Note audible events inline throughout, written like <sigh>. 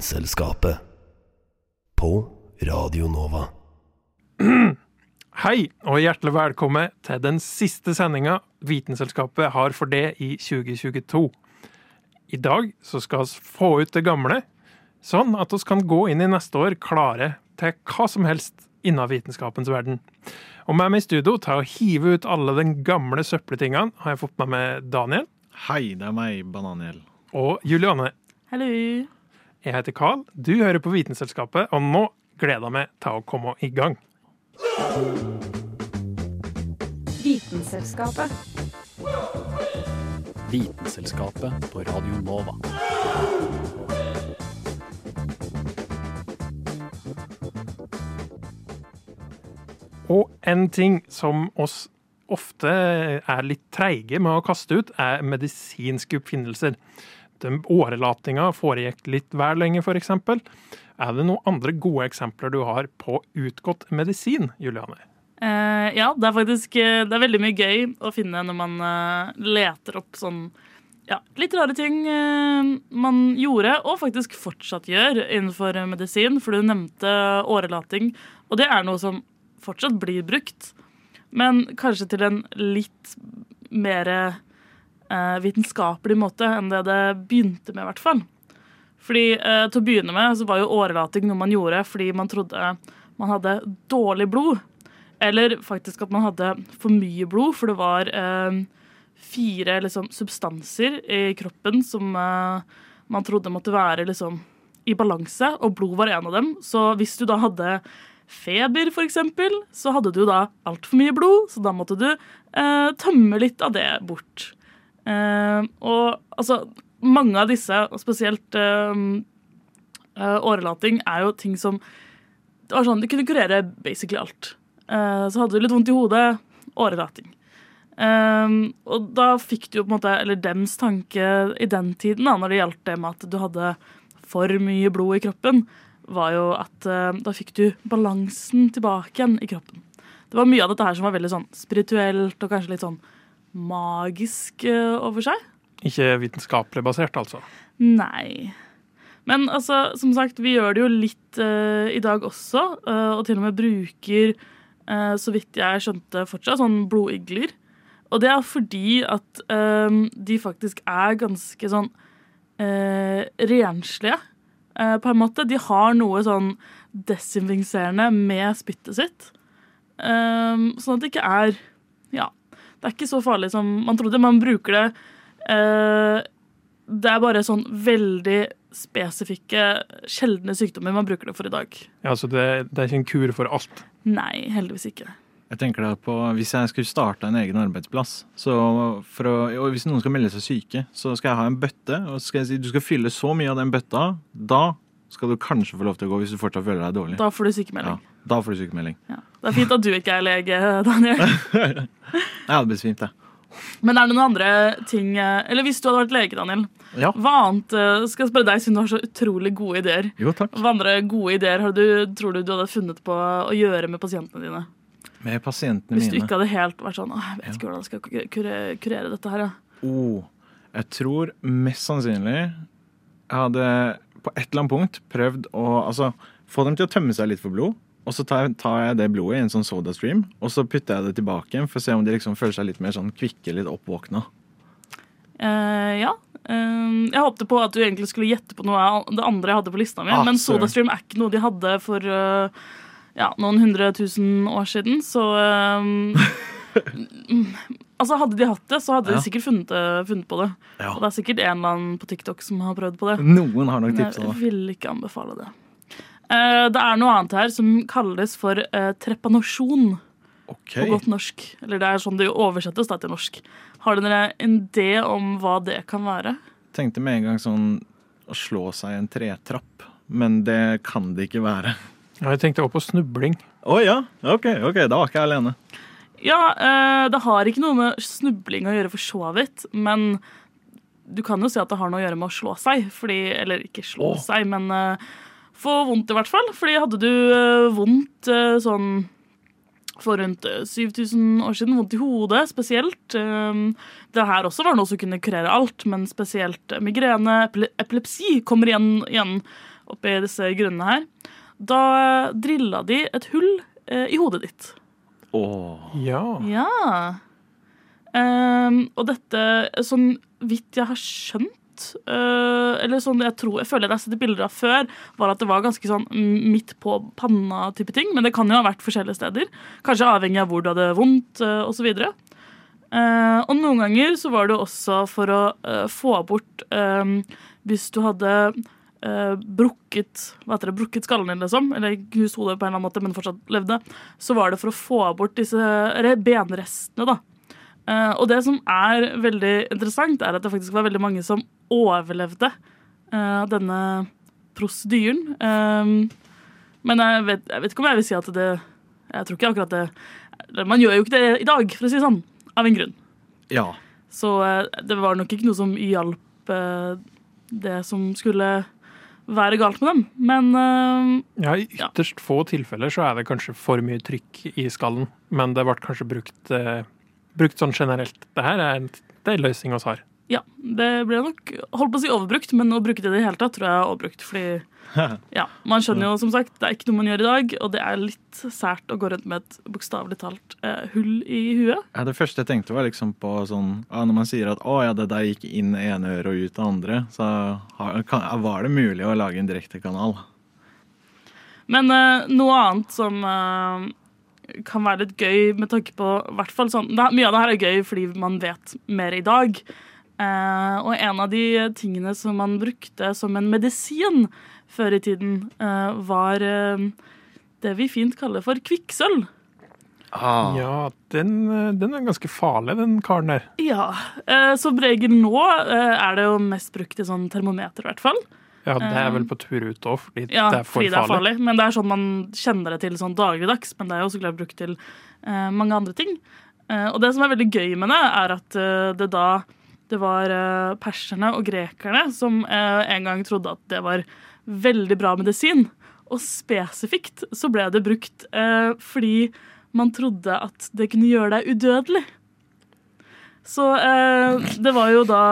Vitenselskapet. På Radio Nova. Hei, og hjertelig velkommen til den siste sendinga Vitenselskapet har for det i 2022. I dag så skal vi få ut det gamle, sånn at vi kan gå inn i neste år klare til hva som helst innen vitenskapens verden. Og med meg i studio til å hive ut alle den gamle søppeltingene har jeg fått med meg Daniel Hei, det er meg, Bananiel. og Juliane. Hallo. Jeg heter Carl, du hører på Vitenselskapet, og nå gleder jeg meg til å komme i gang. Vitenselskapet. Vitenselskapet på Radio Nova. Og en ting som oss ofte er litt treige med å kaste ut, er medisinske oppfinnelser. Den årelatinga foregikk litt vel lenge, f.eks. Er det noen andre gode eksempler du har på utgått medisin, Juliane? Eh, ja, det er faktisk eh, det er veldig mye gøy å finne når man eh, leter opp sånn ja, litt rare ting eh, man gjorde, og faktisk fortsatt gjør innenfor medisin. For du nevnte årelating, og det er noe som fortsatt blir brukt. Men kanskje til en litt mer eh, vitenskapelig måte enn det det begynte med, i hvert fall. Fordi eh, Til å begynne med så var jo årelating noe man gjorde fordi man trodde man hadde dårlig blod. Eller faktisk at man hadde for mye blod, for det var eh, fire liksom, substanser i kroppen som eh, man trodde måtte være liksom, i balanse, og blod var en av dem. Så hvis du da hadde feber, for eksempel, så hadde du da altfor mye blod, så da måtte du eh, tømme litt av det bort. Eh, og altså, mange av disse, spesielt eh, eh, årelating, er jo ting som det var sånn, De kunne kurere basically alt. Eh, så hadde du litt vondt i hodet, årelating. Eh, og da fikk du jo på en måte, eller dems tanke i den tiden, da, når det gjaldt det med at du hadde for mye blod i kroppen, var jo at uh, da fikk du balansen tilbake igjen i kroppen. Det var mye av dette her som var veldig sånn spirituelt og kanskje litt sånn magisk eh, over seg. Ikke vitenskapelig basert, altså. Nei. Men altså, som sagt, vi gjør det jo litt uh, i dag også, uh, og til og med bruker, uh, så vidt jeg skjønte fortsatt, sånn blodigler. Og det er fordi at de faktisk er ganske sånn renslige, på en måte. De har noe sånn desinfiserende med spyttet sitt. Sånn at det ikke er Ja, det er ikke så farlig som man trodde. Man bruker det eh, Det er bare sånn veldig spesifikke, sjeldne sykdommer man bruker det for i dag. Ja, så det, det er ikke en kur for alt. Nei, heldigvis ikke. Jeg tenker da på, Hvis jeg skulle starte en egen arbeidsplass, så for å, og hvis noen skal melde seg syke, så skal jeg ha en bøtte. og skal jeg si, Du skal fylle så mye av den bøtta. Da skal du kanskje få lov til å gå hvis du fortsatt føler deg dårlig. Da får du Ja, sykemelding. da får du sykemelding. Ja. Det er fint at du ikke er lege, Daniel. Jeg hadde besvimt, jeg. Men er det noen andre ting Eller hvis du hadde vært lege, Daniel. Ja. Hva annet eh, skal jeg spørre deg, siden du har så utrolig gode ideer. Jo, takk. Hva andre gode ideer har du, tror du du hadde funnet på å gjøre med pasientene dine? Med pasientene mine? Hvis du mine. ikke hadde helt vært sånn Jeg vet ikke hvordan jeg skal kurere, kurere dette her. Ja. Oh, jeg tror mest sannsynlig jeg hadde på et eller annet punkt prøvd å altså, få dem til å tømme seg litt for blod. Og så tar jeg, tar jeg det blodet i en sånn sodastream, og så putter jeg det tilbake igjen for å se om de liksom føler seg litt mer sånn kvikke, litt oppvåkna. Uh, ja. Uh, jeg håpte på at du egentlig skulle gjette på noe av det andre jeg hadde på lista mi, Ah, men. SodaStream er ikke noe de hadde for uh, ja, noen hundre tusen år siden, så eh, <laughs> Altså, Hadde de hatt det, så hadde Ja. de sikkert funnet, funnet på det. Ja. Og det er sikkert en eller annen på TikTok som har prøvd på det. Noen har nok tipsa jeg vil ikke anbefale det. Eh, det er noe annet her som kalles for trepanosjon. trepanasjon Ok. på godt norsk. Eller det er sånn det oversettes da til norsk. Har dere en idé om hva det kan være? Tenkte med en gang sånn å slå seg i en tretrapp, men det kan det ikke være. Ja, Jeg tenkte også på snubling. Å ja, ok, ok, da var ikke jeg alene. Ja, eh, det har ikke noe med snubling å gjøre for så vidt, men du kan jo si at det har noe å gjøre med å slå seg, fordi, eller ikke slå oh. seg, men eh, få vondt i hvert fall. Fordi hadde du eh, vondt eh, sånn for rundt eh, 7000 år siden, vondt i hodet spesielt. eh, Det her også var noe som kunne kurere alt, men spesielt eh, migrene, epilepsi kommer igjen, igjen oppi disse grunnene her. Da eh, drilla de et hull eh, i hodet ditt. Åh. Ja. Ja. Ehm, og dette, sånn vidt jeg har skjønt eh, Eller sånn jeg tror, jeg føler jeg har sett bilder av før, var at det var ganske sånn midt på panna-type ting. Men det kan jo ha vært forskjellige steder. Kanskje avhengig av hvor du hadde vondt, osv. Uh, og noen ganger så var det også for å eh, få bort eh, Hvis du hadde eh, brukket hva heter det, brukket skallen din, liksom, eller knust hodet på en eller annen måte, men fortsatt levde, så var det for å få bort disse benrestene, da. Eh, og det som er veldig interessant, er at det faktisk var veldig mange som overlevde uh, denne prosedyren. Um, men jeg vet, jeg vet ikke om jeg vil si at det Jeg tror ikke akkurat det Man gjør jo ikke det i dag, for å si det sånn, av en grunn. Ja. Så uh, det var nok ikke noe som hjalp uh, det som skulle være galt med dem. Men uh, ja, I ytterst få tilfeller så er det kanskje for mye trykk i skallen, men det ble kanskje brukt, uh, brukt sånn generelt. Det her er en, det er løsning vi har. Ja, det ble nok holdt på å si overbrukt, men å bruke det i det hele tatt tror jeg er overbrukt. Fordi <laughs> ja, man skjønner jo som sagt, det er ikke noe man gjør i dag, og det er litt sært å gå rundt med et bokstavelig talt eh, hull i huet. Ja, det første jeg tenkte var liksom på sånn ja, Når man sier at 'å ja, det der gikk inn ene øret og ut det andre', så var det mulig å lage en direktekanal. Men eh, noe annet som eh, kan være litt gøy med tanke på hvert fall sånn, det, Mye av det her er gøy fordi man vet mer i dag. Eh, og en av de tingene som man brukte som en medisin før i tiden, eh, var eh, det vi fint kaller for kvikksølv. Ah. Ja, den, den er ganske farlig, den karen der. Ja, eh, Som regel nå eh, er det jo mest brukt i sånn termometer, i hvert fall. Ja, det er vel på tur ut òg, fordi Ja, det er for fordi det er farlig. Men det er sånn man kjenner det til sånn dagligdags. Men det er jo også klart brukt til eh, mange andre ting. Eh, og det som er veldig gøy med det, er at eh, det da det var eh, perserne og grekerne som eh, en gang trodde at det var veldig bra medisin. Og spesifikt så ble det brukt eh, fordi man trodde at det kunne gjøre deg udødelig. Så det var jo da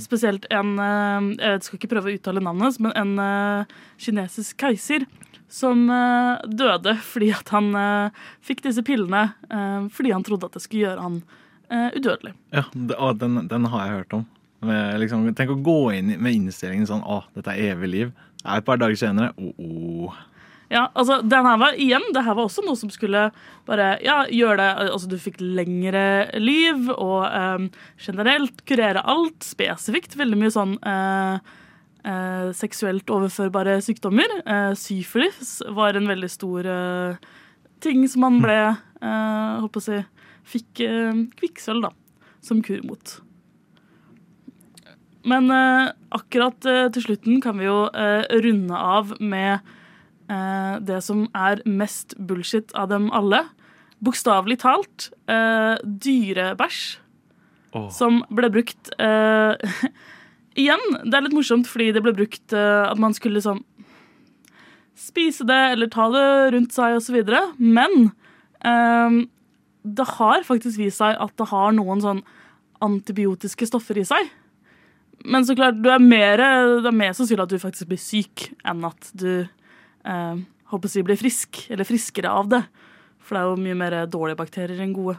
spesielt en Jeg skal ikke prøve å uttale navnet men en kinesisk keiser som døde fordi at han fikk disse pillene fordi han trodde at det skulle gjøre han eh, udødelig. Ja, det, å, den, den har jeg hørt om. Med, liksom, tenk å gå inn med innstillingen sånn 'Å, dette er evig liv'. Er Et par dager senere oh, oh. Ja, altså, den her var igjen, det her var også noe som skulle bare ja, gjøre det Altså, du fikk lengre liv og um, generelt kurere alt spesifikt. Veldig mye sånn uh, eh, seksuelt overførbare sykdommer. Eh, syfilis var en veldig stor ting som man ble Holdt på å si Fikk eh, kvikksølv, da, som kur mot. Men eh, akkurat eh, til slutten kan vi jo eh, runde av med eh, det som er mest bullshit av dem alle. Bokstavelig talt eh, dyrebæsj. Oh. Som ble brukt eh, <laughs> Igjen, det er litt morsomt fordi det ble brukt at man skulle sånn spise det eller ta det rundt seg osv. Men eh, det har faktisk vist seg at det har noen sånn antibiotiske stoffer i seg. Men så klart, du er mer, det er mer sannsynlig at du faktisk blir syk enn at du eh, håper å si blir frisk, eller friskere av det. For det er jo mye mer dårlige bakterier enn gode.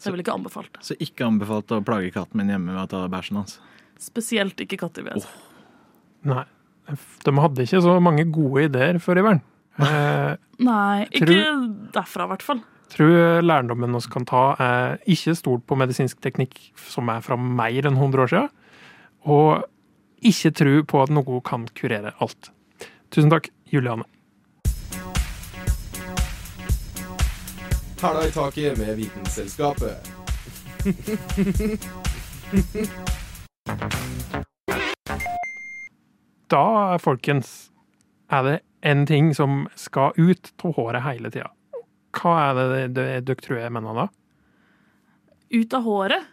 Så jeg vil ikke anbefalt det. Så ikke anbefalt å plage katten min hjemme med å ta bæsjen hans. Spesielt ikke katter. vil jeg. Nei. De hadde ikke så mange gode ideer før i verden. <laughs> Eh, Nei, ikke Tror- derfra i hvert fall. Tror lærdommen vi kan ta, er ikke stort på medisinsk teknikk som er fra mer enn 100 år siden, og ikke tro på at noe kan kurere alt. Tusen takk, Juliane. Hæla i taket med Vitenselskapet. Da, folkens, er det en ting som skal ut av håret hele tida. Hva er det dere tror jeg mener da? Ut av håret.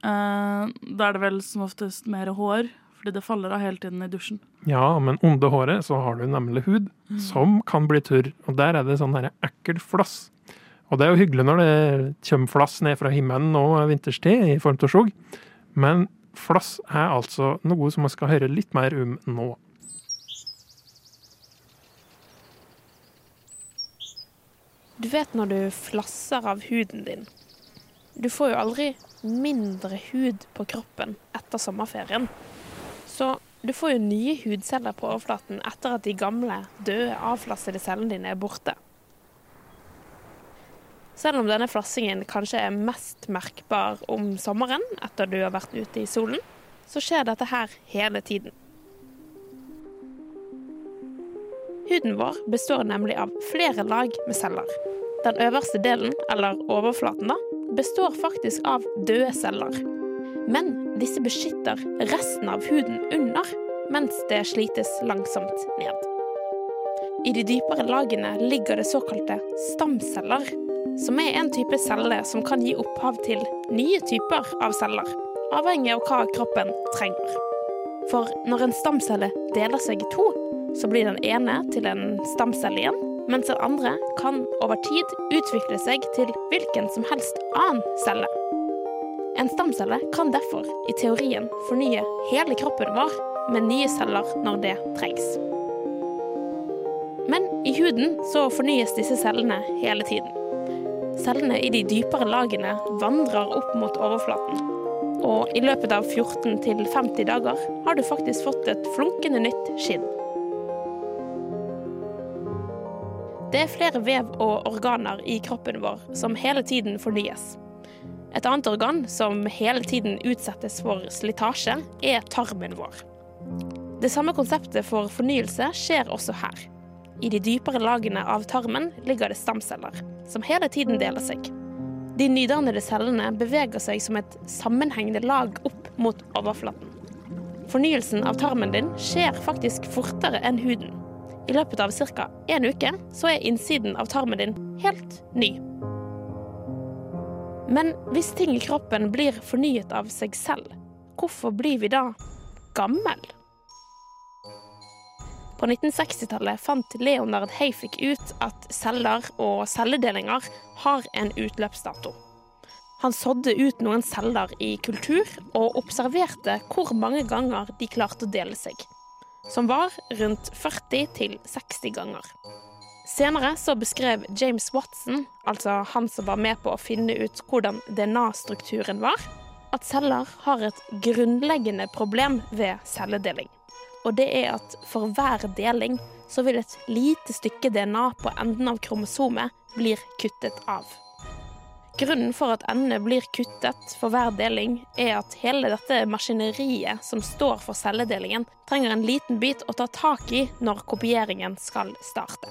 Eh, da er det vel som oftest mer hår, fordi det faller av hele tiden i dusjen. Ja, men under håret så har du nemlig hud som kan bli tørr, og der er det sånn her ekkel flass. Og det er jo hyggelig når det kommer flass ned fra himmelen nå vinterstid i form av skjogg, men flass er altså noe som man skal høre litt mer om nå. Du vet når du flasser av huden din. Du får jo aldri mindre hud på kroppen etter sommerferien. Så du får jo nye hudceller på overflaten etter at de gamle, døde, avflassede cellene dine er borte. Selv om denne flassingen kanskje er mest merkbar om sommeren, etter du har vært ute i solen, så skjer dette her hele tiden. Huden vår består nemlig av flere lag med celler. Den øverste delen, eller overflaten, da, består faktisk av døde celler. Men disse beskytter resten av huden under, mens det slites langsomt ned. I de dypere lagene ligger det såkalte stamceller, som er en type celle som kan gi opphav til nye typer av celler, avhengig av hva kroppen trenger. For når en stamcelle deler seg i to, så blir den ene til en stamcelle igjen, mens den andre kan over tid utvikle seg til hvilken som helst annen celle. En stamcelle kan derfor i teorien fornye hele kroppen vår med nye celler når det trengs. Men i huden så fornyes disse cellene hele tiden. Cellene i de dypere lagene vandrer opp mot overflaten. Og i løpet av 14 til 50 dager har du faktisk fått et flunkende nytt skinn. Det er flere vev og organer i kroppen vår som hele tiden fornyes. Et annet organ som hele tiden utsettes for slitasje, er tarmen vår. Det samme konseptet for fornyelse skjer også her. I de dypere lagene av tarmen ligger det stamceller, som hele tiden deler seg. De nydannede cellene beveger seg som et sammenhengende lag opp mot overflaten. Fornyelsen av tarmen din skjer faktisk fortere enn huden. I løpet av ca. en uke så er innsiden av tarmen din helt ny. Men hvis ting i kroppen blir fornyet av seg selv, hvorfor blir vi da gammel? På 1960-tallet fant Leonard Hayfick ut at celler og celledelinger har en utløpsdato. Han sådde ut noen celler i kultur og observerte hvor mange ganger de klarte å dele seg, som var rundt 40-60 ganger. Senere så beskrev James Watson, altså han som var med på å finne ut hvordan DNA-strukturen var, at celler har et grunnleggende problem ved celledeling. Og det er at for hver deling så vil et lite stykke DNA på enden av kromosomet blir kuttet av. Grunnen for at endene blir kuttet for hver deling, er at hele dette maskineriet som står for celledelingen, trenger en liten bit å ta tak i når kopieringen skal starte.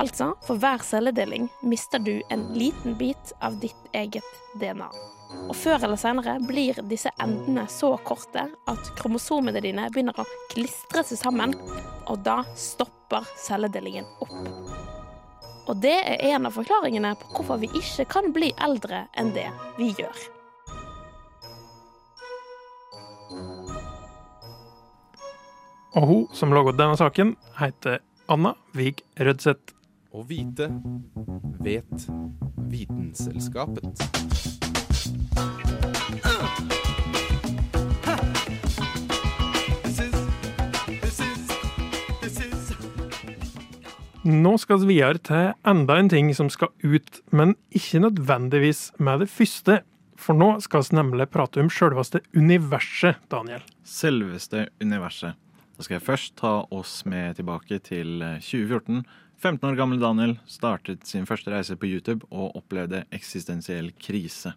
Altså, for hver celledeling mister du en liten bit av ditt eget DNA. Og før eller senere blir disse endene så korte at kromosomene dine begynner å klistre seg sammen, og da stopper celledelingen opp. Og det er en av forklaringene på hvorfor vi ikke kan bli eldre enn det vi gjør. Og hun som laget denne saken, heter Anna Vig Rødseth. Å vite vet Vitenselskapet. Nå skal vi videre til enda en ting som skal ut, men ikke nødvendigvis med det første. For nå skal vi nemlig prate om selveste universet, Daniel. Selveste universet. Da skal jeg først ta oss med tilbake til eh, 2014. 15 år gamle Daniel startet sin første reise på YouTube og opplevde eksistensiell krise.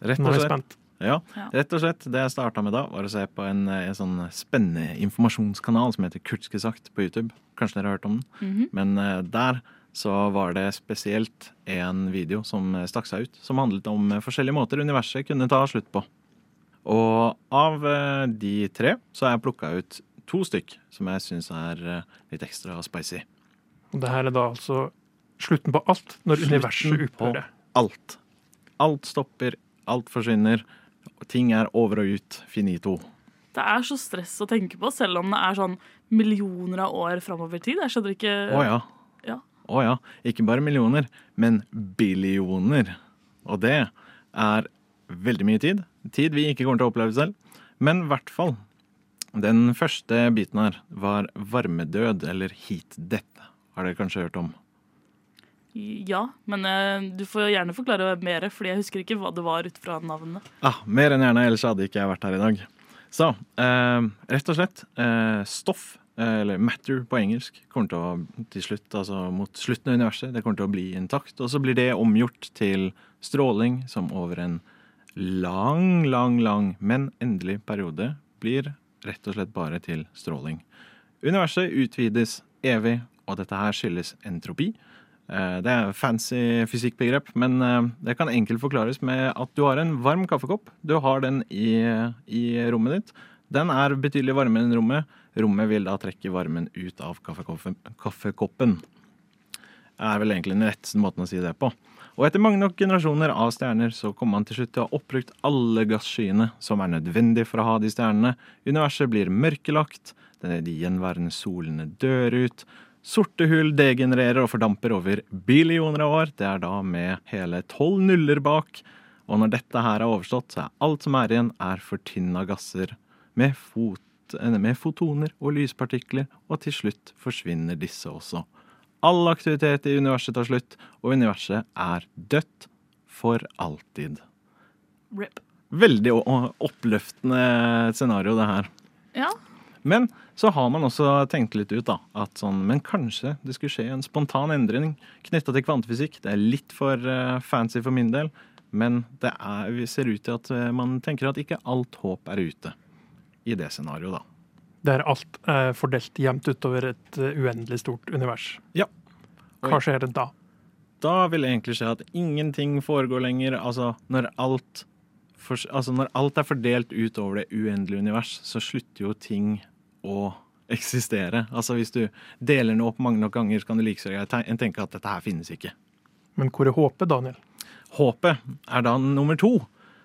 Rett og slett. Ja, rett og slett det jeg starta med da, var å se på en, eh, en sånn spennende informasjonskanal som heter Kurtske sagt på YouTube. Kanskje dere har hørt om den? Men eh, der så var det spesielt en video som stakk seg ut, som handlet om forskjellige måter universet kunne ta slutt på. Og av eh, de tre så har jeg plukka ut to stykk som jeg syns er eh, litt ekstra spicy. Og det her er da altså slutten på alt, når universet Slutten på opphører. Alt. Alt stopper, alt forsvinner. Ting er over og ut. Finito. Det er så stress å tenke på, selv om det er sånn millioner av år framover i tid. Jeg skjønner ikke Å ja. Ja. Å ja. Ikke bare millioner, men billioner. Og det er veldig mye tid. Tid vi ikke kommer til å oppleve selv. Men i hvert fall. Den første biten her var varmedød, eller heat death. Har dere kanskje hørt om? Ja, men eh, du får gjerne forklare mer, fordi jeg husker ikke hva det var ut fra navnet. Ah, mer enn gjerne, ellers hadde ikke jeg vært her i dag. Så eh, rett og slett eh, stoff, eh, eller matter på engelsk, kommer til å til slutt, altså mot slutten av universet, det kommer til å bli intakt. Og så blir det omgjort til stråling som over en lang, lang, lang, men endelig periode blir rett og slett bare til stråling. Universet utvides evig, og dette her skyldes entropi. Eh, Det er fancy fysikkbegrep, men eh, det kan enkelt forklares med at du har en varm kaffekopp. Du har den i, i rommet ditt. Den er betydelig varmere enn rommet. Rommet vil da trekke varmen ut av kaffekoppen. Det er vel egentlig den retteste måten å si det på. Og etter mange nok generasjoner av stjerner så kommer man til slutt til å ha oppbrukt alle gasskyene som er nødvendig for å ha de stjernene. Universet blir mørkelagt. De gjenværende solene dør ut. Sorte hull degenererer og fordamper over billioner av år. Det er da med hele tolv nuller bak. Og når dette her er overstått, så er alt som er igjen, er fortynna gasser med, fot, eh, med fotoner og lyspartikler, og til slutt forsvinner disse også. All aktivitet i universet tar slutt, og universet er dødt for alltid. RIP. Veldig oppløftende scenario, det her. Ja, Men så har man også tenkt litt ut, da. At sånn, men kanskje det skulle skje en spontan endring knytta til kvantefysikk. Det er litt for eh, fancy for min del, men det er, vi ser ut til at eh, man tenker at ikke alt håp er ute i det scenarioet, da. Der alt er fordelt jevnt utover et eh, uendelig stort univers. Ja. Hva skjer da? Da vil det egentlig skje at ingenting foregår lenger. Altså, når alt, for, altså, når alt er fordelt utover det uendelige univers, så slutter jo ting å eksistere. Altså, hvis du deler noe opp mange nok ganger, så kan du like så te- tenke at dette her finnes ikke. Men hvor er håpet, Daniel? Håpet er da nummer to,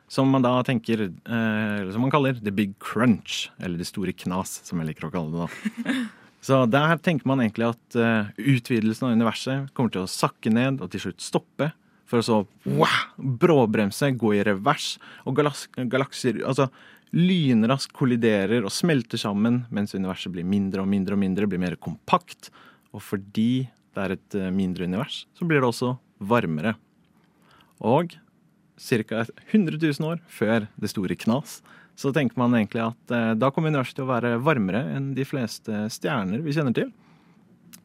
som man da tenker eh, eller Som man kaller the big crunch, eller det store knas, som jeg liker å kalle det. da. <laughs> Så der tenker man egentlig at eh, utvidelsen av universet kommer til å sakke ned og til slutt stoppe. For å så wow, bråbremse, gå i revers, og galaks galakser altså, lynraskt kolliderer og smelter sammen, mens universet blir mindre og mindre og mindre, blir mer kompakt. Og fordi det er et eh, mindre univers, så blir det også varmere. Og ca. 100 000 år før det store knas, så tenker man egentlig at eh, da kommer universet til å være varmere enn de fleste stjerner vi kjenner til.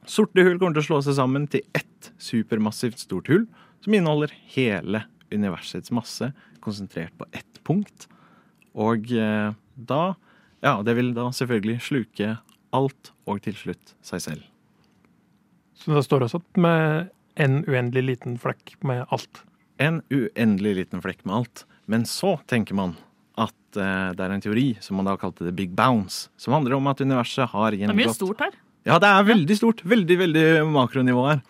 Sorte hull kommer til å slå seg sammen til ett supermassivt stort hull, som inneholder hele universets masse konsentrert på ett punkt. Og eh, da Ja, det vil da selvfølgelig sluke alt, og til slutt seg selv. Så det står også med en uendelig liten flekk med alt. En uendelig liten flekk med alt. Men så tenker man at eh, det er en teori som man da kalte the big bounce, som handler om at universet har det er mye stort her. Ja, det er veldig stort. Veldig, veldig makronivå her.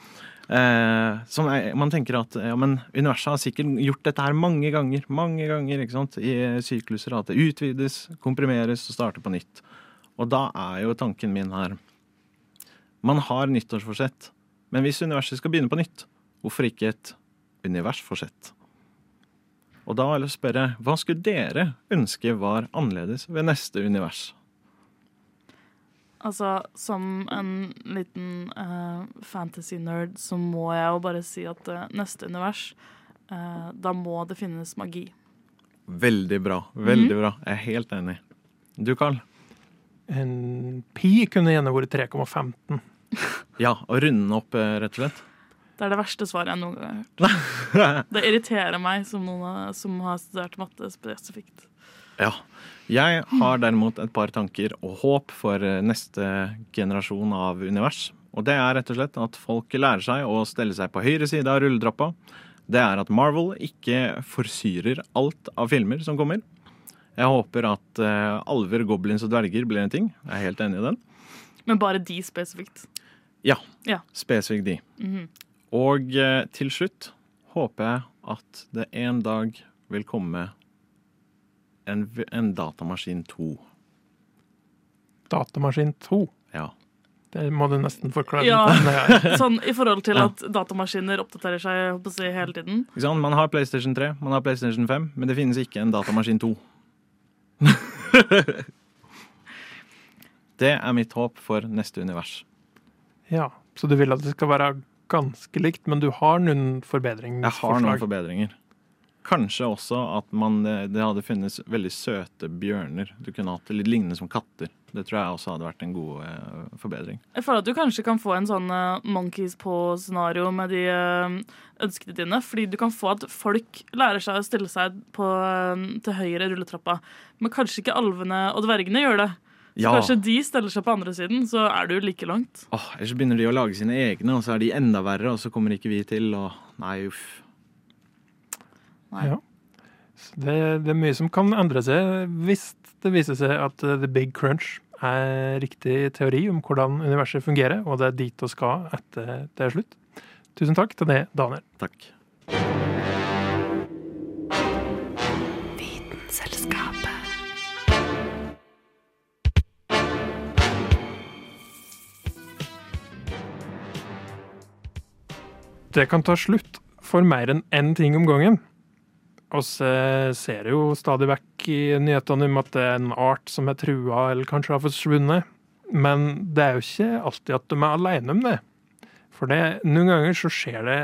Eh, som er, man tenker at ja, men universet har sikkert gjort dette her mange ganger mange ganger, ikke sant? i sykluser. At det utvides, komprimeres og starter på nytt. Og da er jo tanken min her Man har nyttårsforsett, men hvis universet skal begynne på nytt, hvorfor ikke et universforsett? Og da vil jeg spørre, hva skulle dere ønske var annerledes ved neste univers? Altså, som en liten uh, fantasy-nerd så må jeg jo bare si at uh, neste univers, uh, da må det finnes magi. Veldig bra. Veldig bra. Jeg er helt enig. Du, Carl? En pi kunne gjerne vært 3,15. <laughs> Ja, og runde opp, eh, rett og slett. Det er det verste svaret jeg noen gang har hørt. <laughs> Det irriterer meg som noen av- som har studert matte spesifikt. Ja. Jeg har derimot et par tanker og håp for eh, neste generasjon av univers. Og det er rett og slett at folk lærer seg å stelle seg på høyre side av rulletrappa. Det er at Marvel ikke forsyrer alt av filmer som kommer. Jeg håper at uh, alver, goblins og dverger blir en ting. Jeg er helt enig i den. Men bare de spesifikt. Ja, Ja. spesifikt de. Mhm. Og uh, til slutt håper jeg at det en dag vil komme en, en datamaskin 2. Datamaskin 2. Ja. Det må du nesten forklare Ja, <laughs> sånn i forhold til at datamaskiner oppdaterer seg håper si, hele tiden. Ikke sant? Man har PlayStation 3, man har PlayStation 5, men det finnes ikke en datamaskin 2. <laughs> det er mitt håp for neste univers. Ja, Så du vil at det skal være ganske likt, men du har noen forbedringsforslag? Jeg har noen forbedringer. Kanskje også at man, eh, det hadde funnes veldig søte bjørner. Du kunne hatt litt lignende som katter. Det tror jeg også hadde vært en god eh, forbedring. Jeg føler at du kanskje kan få en sånn eh, monkeys på-scenario med de eh, ønskene dine. Fordi du kan få at folk lærer seg å stille seg på, eh, til høyre i rulletrappa. Men kanskje ikke alvene og dvergene gjør det. Så Ja. kanskje de steller seg på andre siden, så er du like langt. Åh, ellers begynner de å lage sine egne, og så er de enda verre, og så kommer ikke vi til, og nei, uff. Nei. Ja. Det, det er mye som kan endre seg hvis det viser seg at eh, The Big Crunch er riktig teori om hvordan universet fungerer, og det er dit vi skal etter det er slutt. Tusen takk til det, Daniel. Takk. Det kan ta slutt for mer enn én ting om gangen. Vi ser jo stadig vekk i nyhetene om at det er en art som er trua eller kanskje har forsvunnet. Men det er jo ikke alltid at de er alene om det. For det, noen ganger så skjer det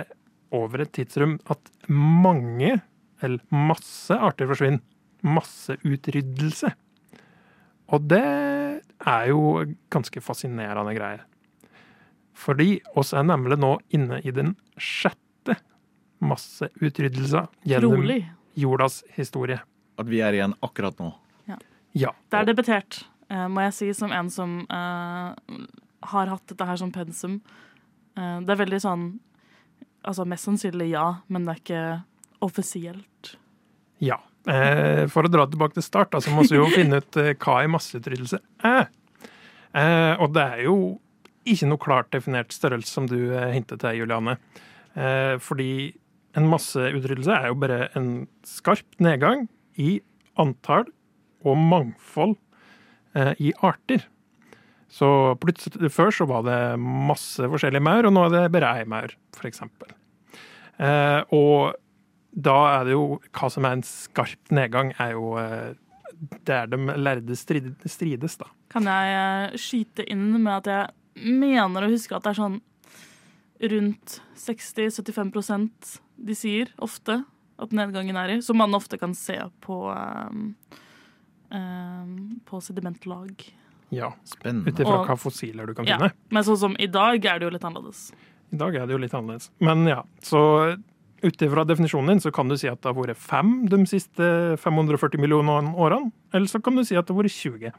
over et tidsrom at mange, eller masse arter forsvinner. Masseutryddelse. Og det er jo ganske fascinerende greier. Fordi oss er nemlig nå inne i den sjette masseutryddelsen gjennom Rolig. jordas historie. At vi er igjen akkurat nå. Ja. Det er debutert, eh, må jeg si, som en som uh, har hatt dette her som pensum. Uh, det er veldig sånn Altså mest sannsynlig ja, men det er ikke offisielt. Ja. Uh, for å dra tilbake til start, så må vi jo <laughs> finne ut hva en masseutryddelse er. Eh, og det er jo ikke noe klart definert størrelse, som du hintet til, Juliane. Eh, fordi en masseutryddelse er jo bare en skarp nedgang i antall og mangfold eh, i arter. Så plutselig Før så var det masse forskjellige maur, og nå er det bare ei maur, f.eks. Eh, og da er det jo Hva som er en skarp nedgang, er jo eh, der de lærde strides, da. Kan jeg eh, skyte inn med at jeg mener å huske at det er sånn rundt 60-75 de sier ofte at nedgangen er i, som man ofte kan se på um, um, på sedimentlag. Ja. Spennende. Ut ifra hvilke fossiler du kan Ja. finne. Men sånn som i dag er det jo litt annerledes. I dag er det jo litt annerledes. Men ja, så ut ifra definisjonen din så kan du si at det har vært fem de siste 540 millioner årene, eller så kan du si at det har vært 20.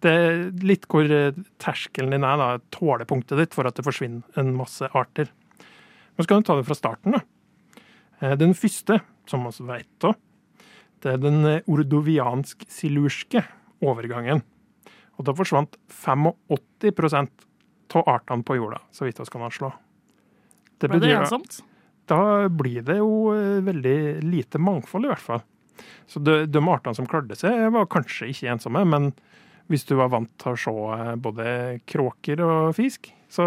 Det er litt hvor eh, terskelen din er, da, tålepunktet ditt for at det forsvinner en masse arter. Men så kan du ta det fra starten. da. Eh, Den første, som vi vet da, det er den eh, ordoviansk-silurske overgangen. Og da forsvant 85% av artene på jorda, så vidt vi kan anslå. Det Ble det ensomt? da blir det jo eh, veldig lite mangfold, i hvert fall. Så de, de artene som klarte seg, var kanskje ikke ensomme, men hvis du var vant til å se både kråker og fisk, så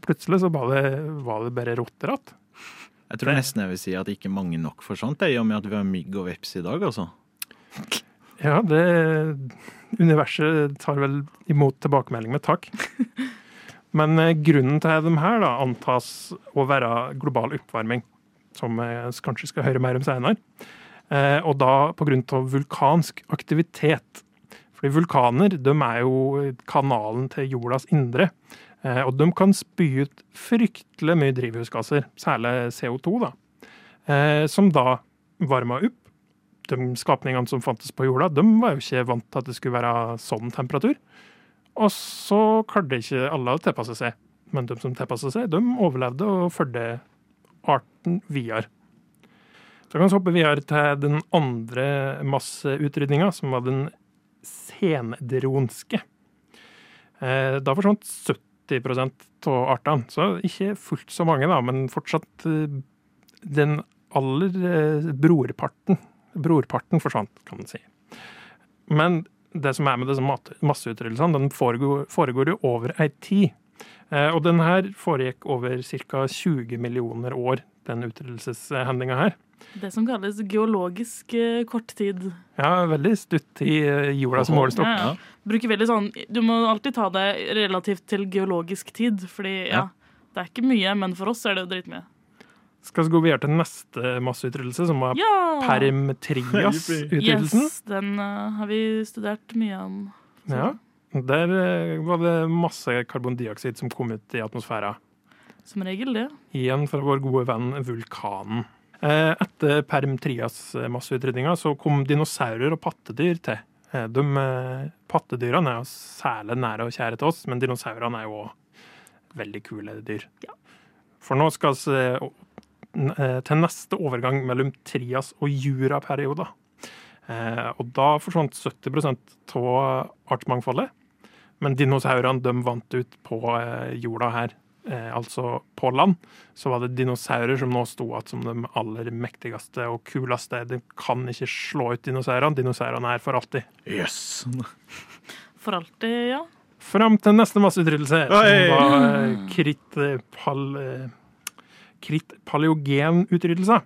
plutselig så var det, var det bare rotter igjen. Jeg tror nesten jeg vil si at ikke mange nok for det, i og med at vi har mygg og veps i dag, altså. Ja, det Universet tar vel imot tilbakemelding med takk. <laughs> Men eh, grunnen til de her da, antas å være global oppvarming, som jeg kanskje skal høre mer om senere. Eh, og da av vulkansk aktivitet. Fordi vulkaner de er jo kanalen til jordas indre. Eh, og de kan spy ut fryktelig mye drivhusgasser, særlig CO2, da. Eh, som da varma opp de skapningene som fantes på jorda, de var jo ikke vant til at det skulle være sånn temperatur. Og så klarte ikke alle å tilpasse seg. men de som tilpassa seg, de overlevde og fulgte arten videre. Så kan vi hoppe videre til den andre masseutrydninga, som var den sendronske. Eh, Da forsvant 70 av artene, så ikke fullt så mange, da, men fortsatt eh, den aller eh, brorparten. Brorparten forsvant, kan man si. Men det som er med disse masseutryddelsene, den foregår, foregår jo over ei tid. Eh, Og den her foregikk over ca. 20 millioner år, den utryddelseshendinga her. Det som kalles geologisk eh, korttid. Ja, veldig stutt i eh, jorda som målestokk. Ja, ja. Bruker veldig sånn, du må alltid ta det relativt til geologisk tid, fordi ja, det er ikke mye, men for oss er det jo dritmye. Skal vi gå videre til neste masseutryddelse, som var Ja! permtrias-utryddelsen. <laughs> Yes, den uh, har vi studert mye om. Ja. Der uh, var det masse karbondioksid som kom ut i atmosfæra. Som regel det. Igjen fra vår gode venn vulkanen. Eh, Etter perm-trias-masseutrydninga så kom dinosaurer og pattedyr til. Eh, De eh, pattedyrene er jo særlig nære og kjære til oss, men dinosaurene er jo også veldig kule dyr. For nå skal vi eh, eh, til neste overgang mellom trias- og juraperioder. Eh, Og da forsvant 70% av artsmangfoldet. Men dinosaurene de vant ut på eh, jorda her, eh, altså på land. Så var det dinosaurer som nå sto igjen som de aller mektigste og kuleste. De kan ikke slå ut dinosaurene. Dinosaurene er for alltid. Yes. For alltid, ja. Fram til neste masseutryddelse, som var eh, kritt, eh, pal, eh, kritt paleogenutryddelse.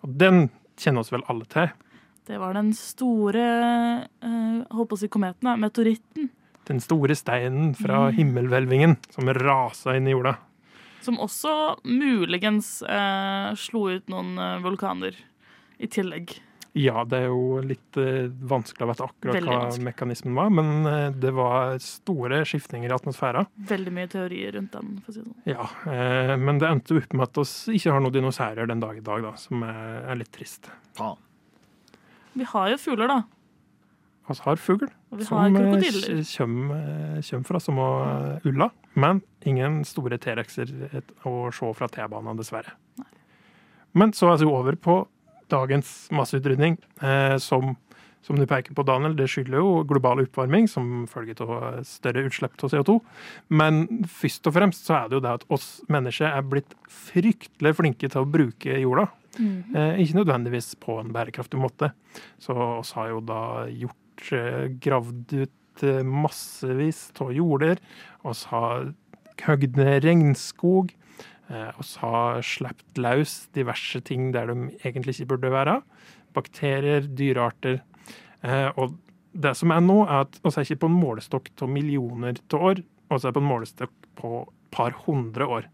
Og den kjenner oss vel alle til. Det var den store eh, holdt på å si kometen, meteoritten, Den store steinen fra Mm. himmelhvelvingen som rasa inn i jorda. som også muligens eh, slo ut noen eh, vulkaner i tillegg. Ja, det er jo litt eh, vanskelig å vite akkurat Veldig hva vanskelig. mekanismen var, men eh, det var store skiftninger i atmosfæra. Veldig mye teorier rundt den. for å si det sånn. Ja, eh, men det endte opp med at vi ikke har noen dinosaurer den dag i dag, da, som er, er litt trist. Faen. Vi har jo fugler, da. Vi har fugl, som eh, kommer eh, kommer fra som eh, ulla, men ingen store T-rexer å se fra T-banen, dessverre. Men så er vi over på dagens masseutrydning, eh, som, som du peker på, Daniel, det skylder jo global oppvarming som følge av større utslipp av CO2. Men først og fremst så er det jo det at oss mennesker er blitt fryktelig flinke til å bruke jorda. Mm. Eh, ikke nødvendigvis på en bærekraftig måte. Så oss har jo da gjort eh, gravd ut eh, massevis av jorder. Oss har høgd ned regnskog. Eh, oss har sluppet løs diverse ting der de egentlig ikke burde være. Bakterier, dyrearter. Og det som er nå, er at oss er ikke på en målestokk av millioner av år. Oss er på en målestokk på par hundre år.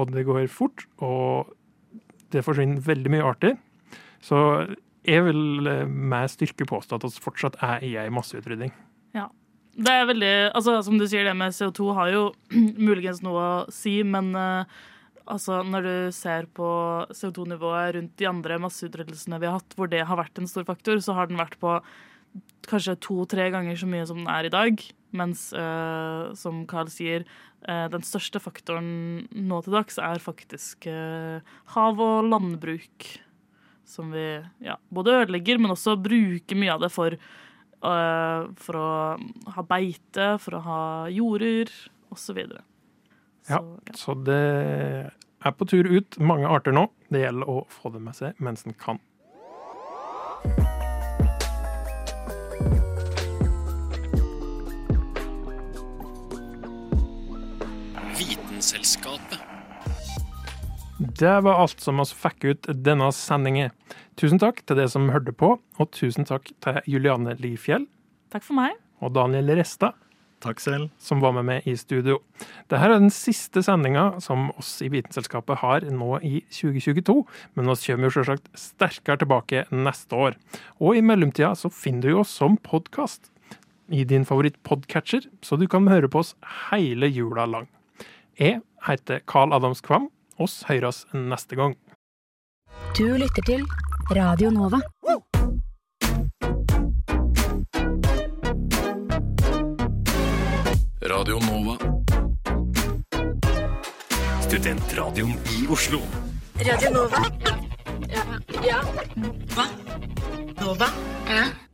Og det går fort, og det forsvinner veldig mye arter. Så jeg vil eh, med styrke påstå at vi fortsatt er i ei masseutrydding. Det er veldig, altså Som du sier, det med CO2 har jo <clears throat> muligens noe å si, men uh, altså når du ser på CO2-nivået rundt de andre masseutryddelsene vi har hatt, hvor det har vært en stor faktor, så har den vært på kanskje to-tre ganger så mye som den er i dag. Mens, uh, som Carl sier, uh, den største faktoren nå til dags er faktisk uh, hav- og landbruk. Som vi ja, både ødelegger, men også bruker mye av det for uh, for å ha beite, for å ha jorder osv. Ja, så det er på tur ut mange arter nå. Det gjelder å få det med seg mens en kan. Vitenselskapet. Det var alt som oss fikk ut denne sendingen. Tusen takk til dere som hørte på, og tusen takk til Juliane Lifjell Takk for meg. og Daniel Resta, Takk selv. som var med meg i studio. Dette er den siste sendinga som oss i Vitenselskapet har nå i 2022, men vi kommer jo selvsagt sterkere tilbake neste år. Og i mellomtida så finner du jo oss som podkast i din favoritt-podcatcher, så du kan høre på oss hele jula lang. Jeg heter Carl Adams Kvam. Oss høres neste gang. Du lytter til Radio Nova. Radio Nova. Studentradioen i Oslo. Radio Nova. Ja. ja. Hva? Nova? Ja.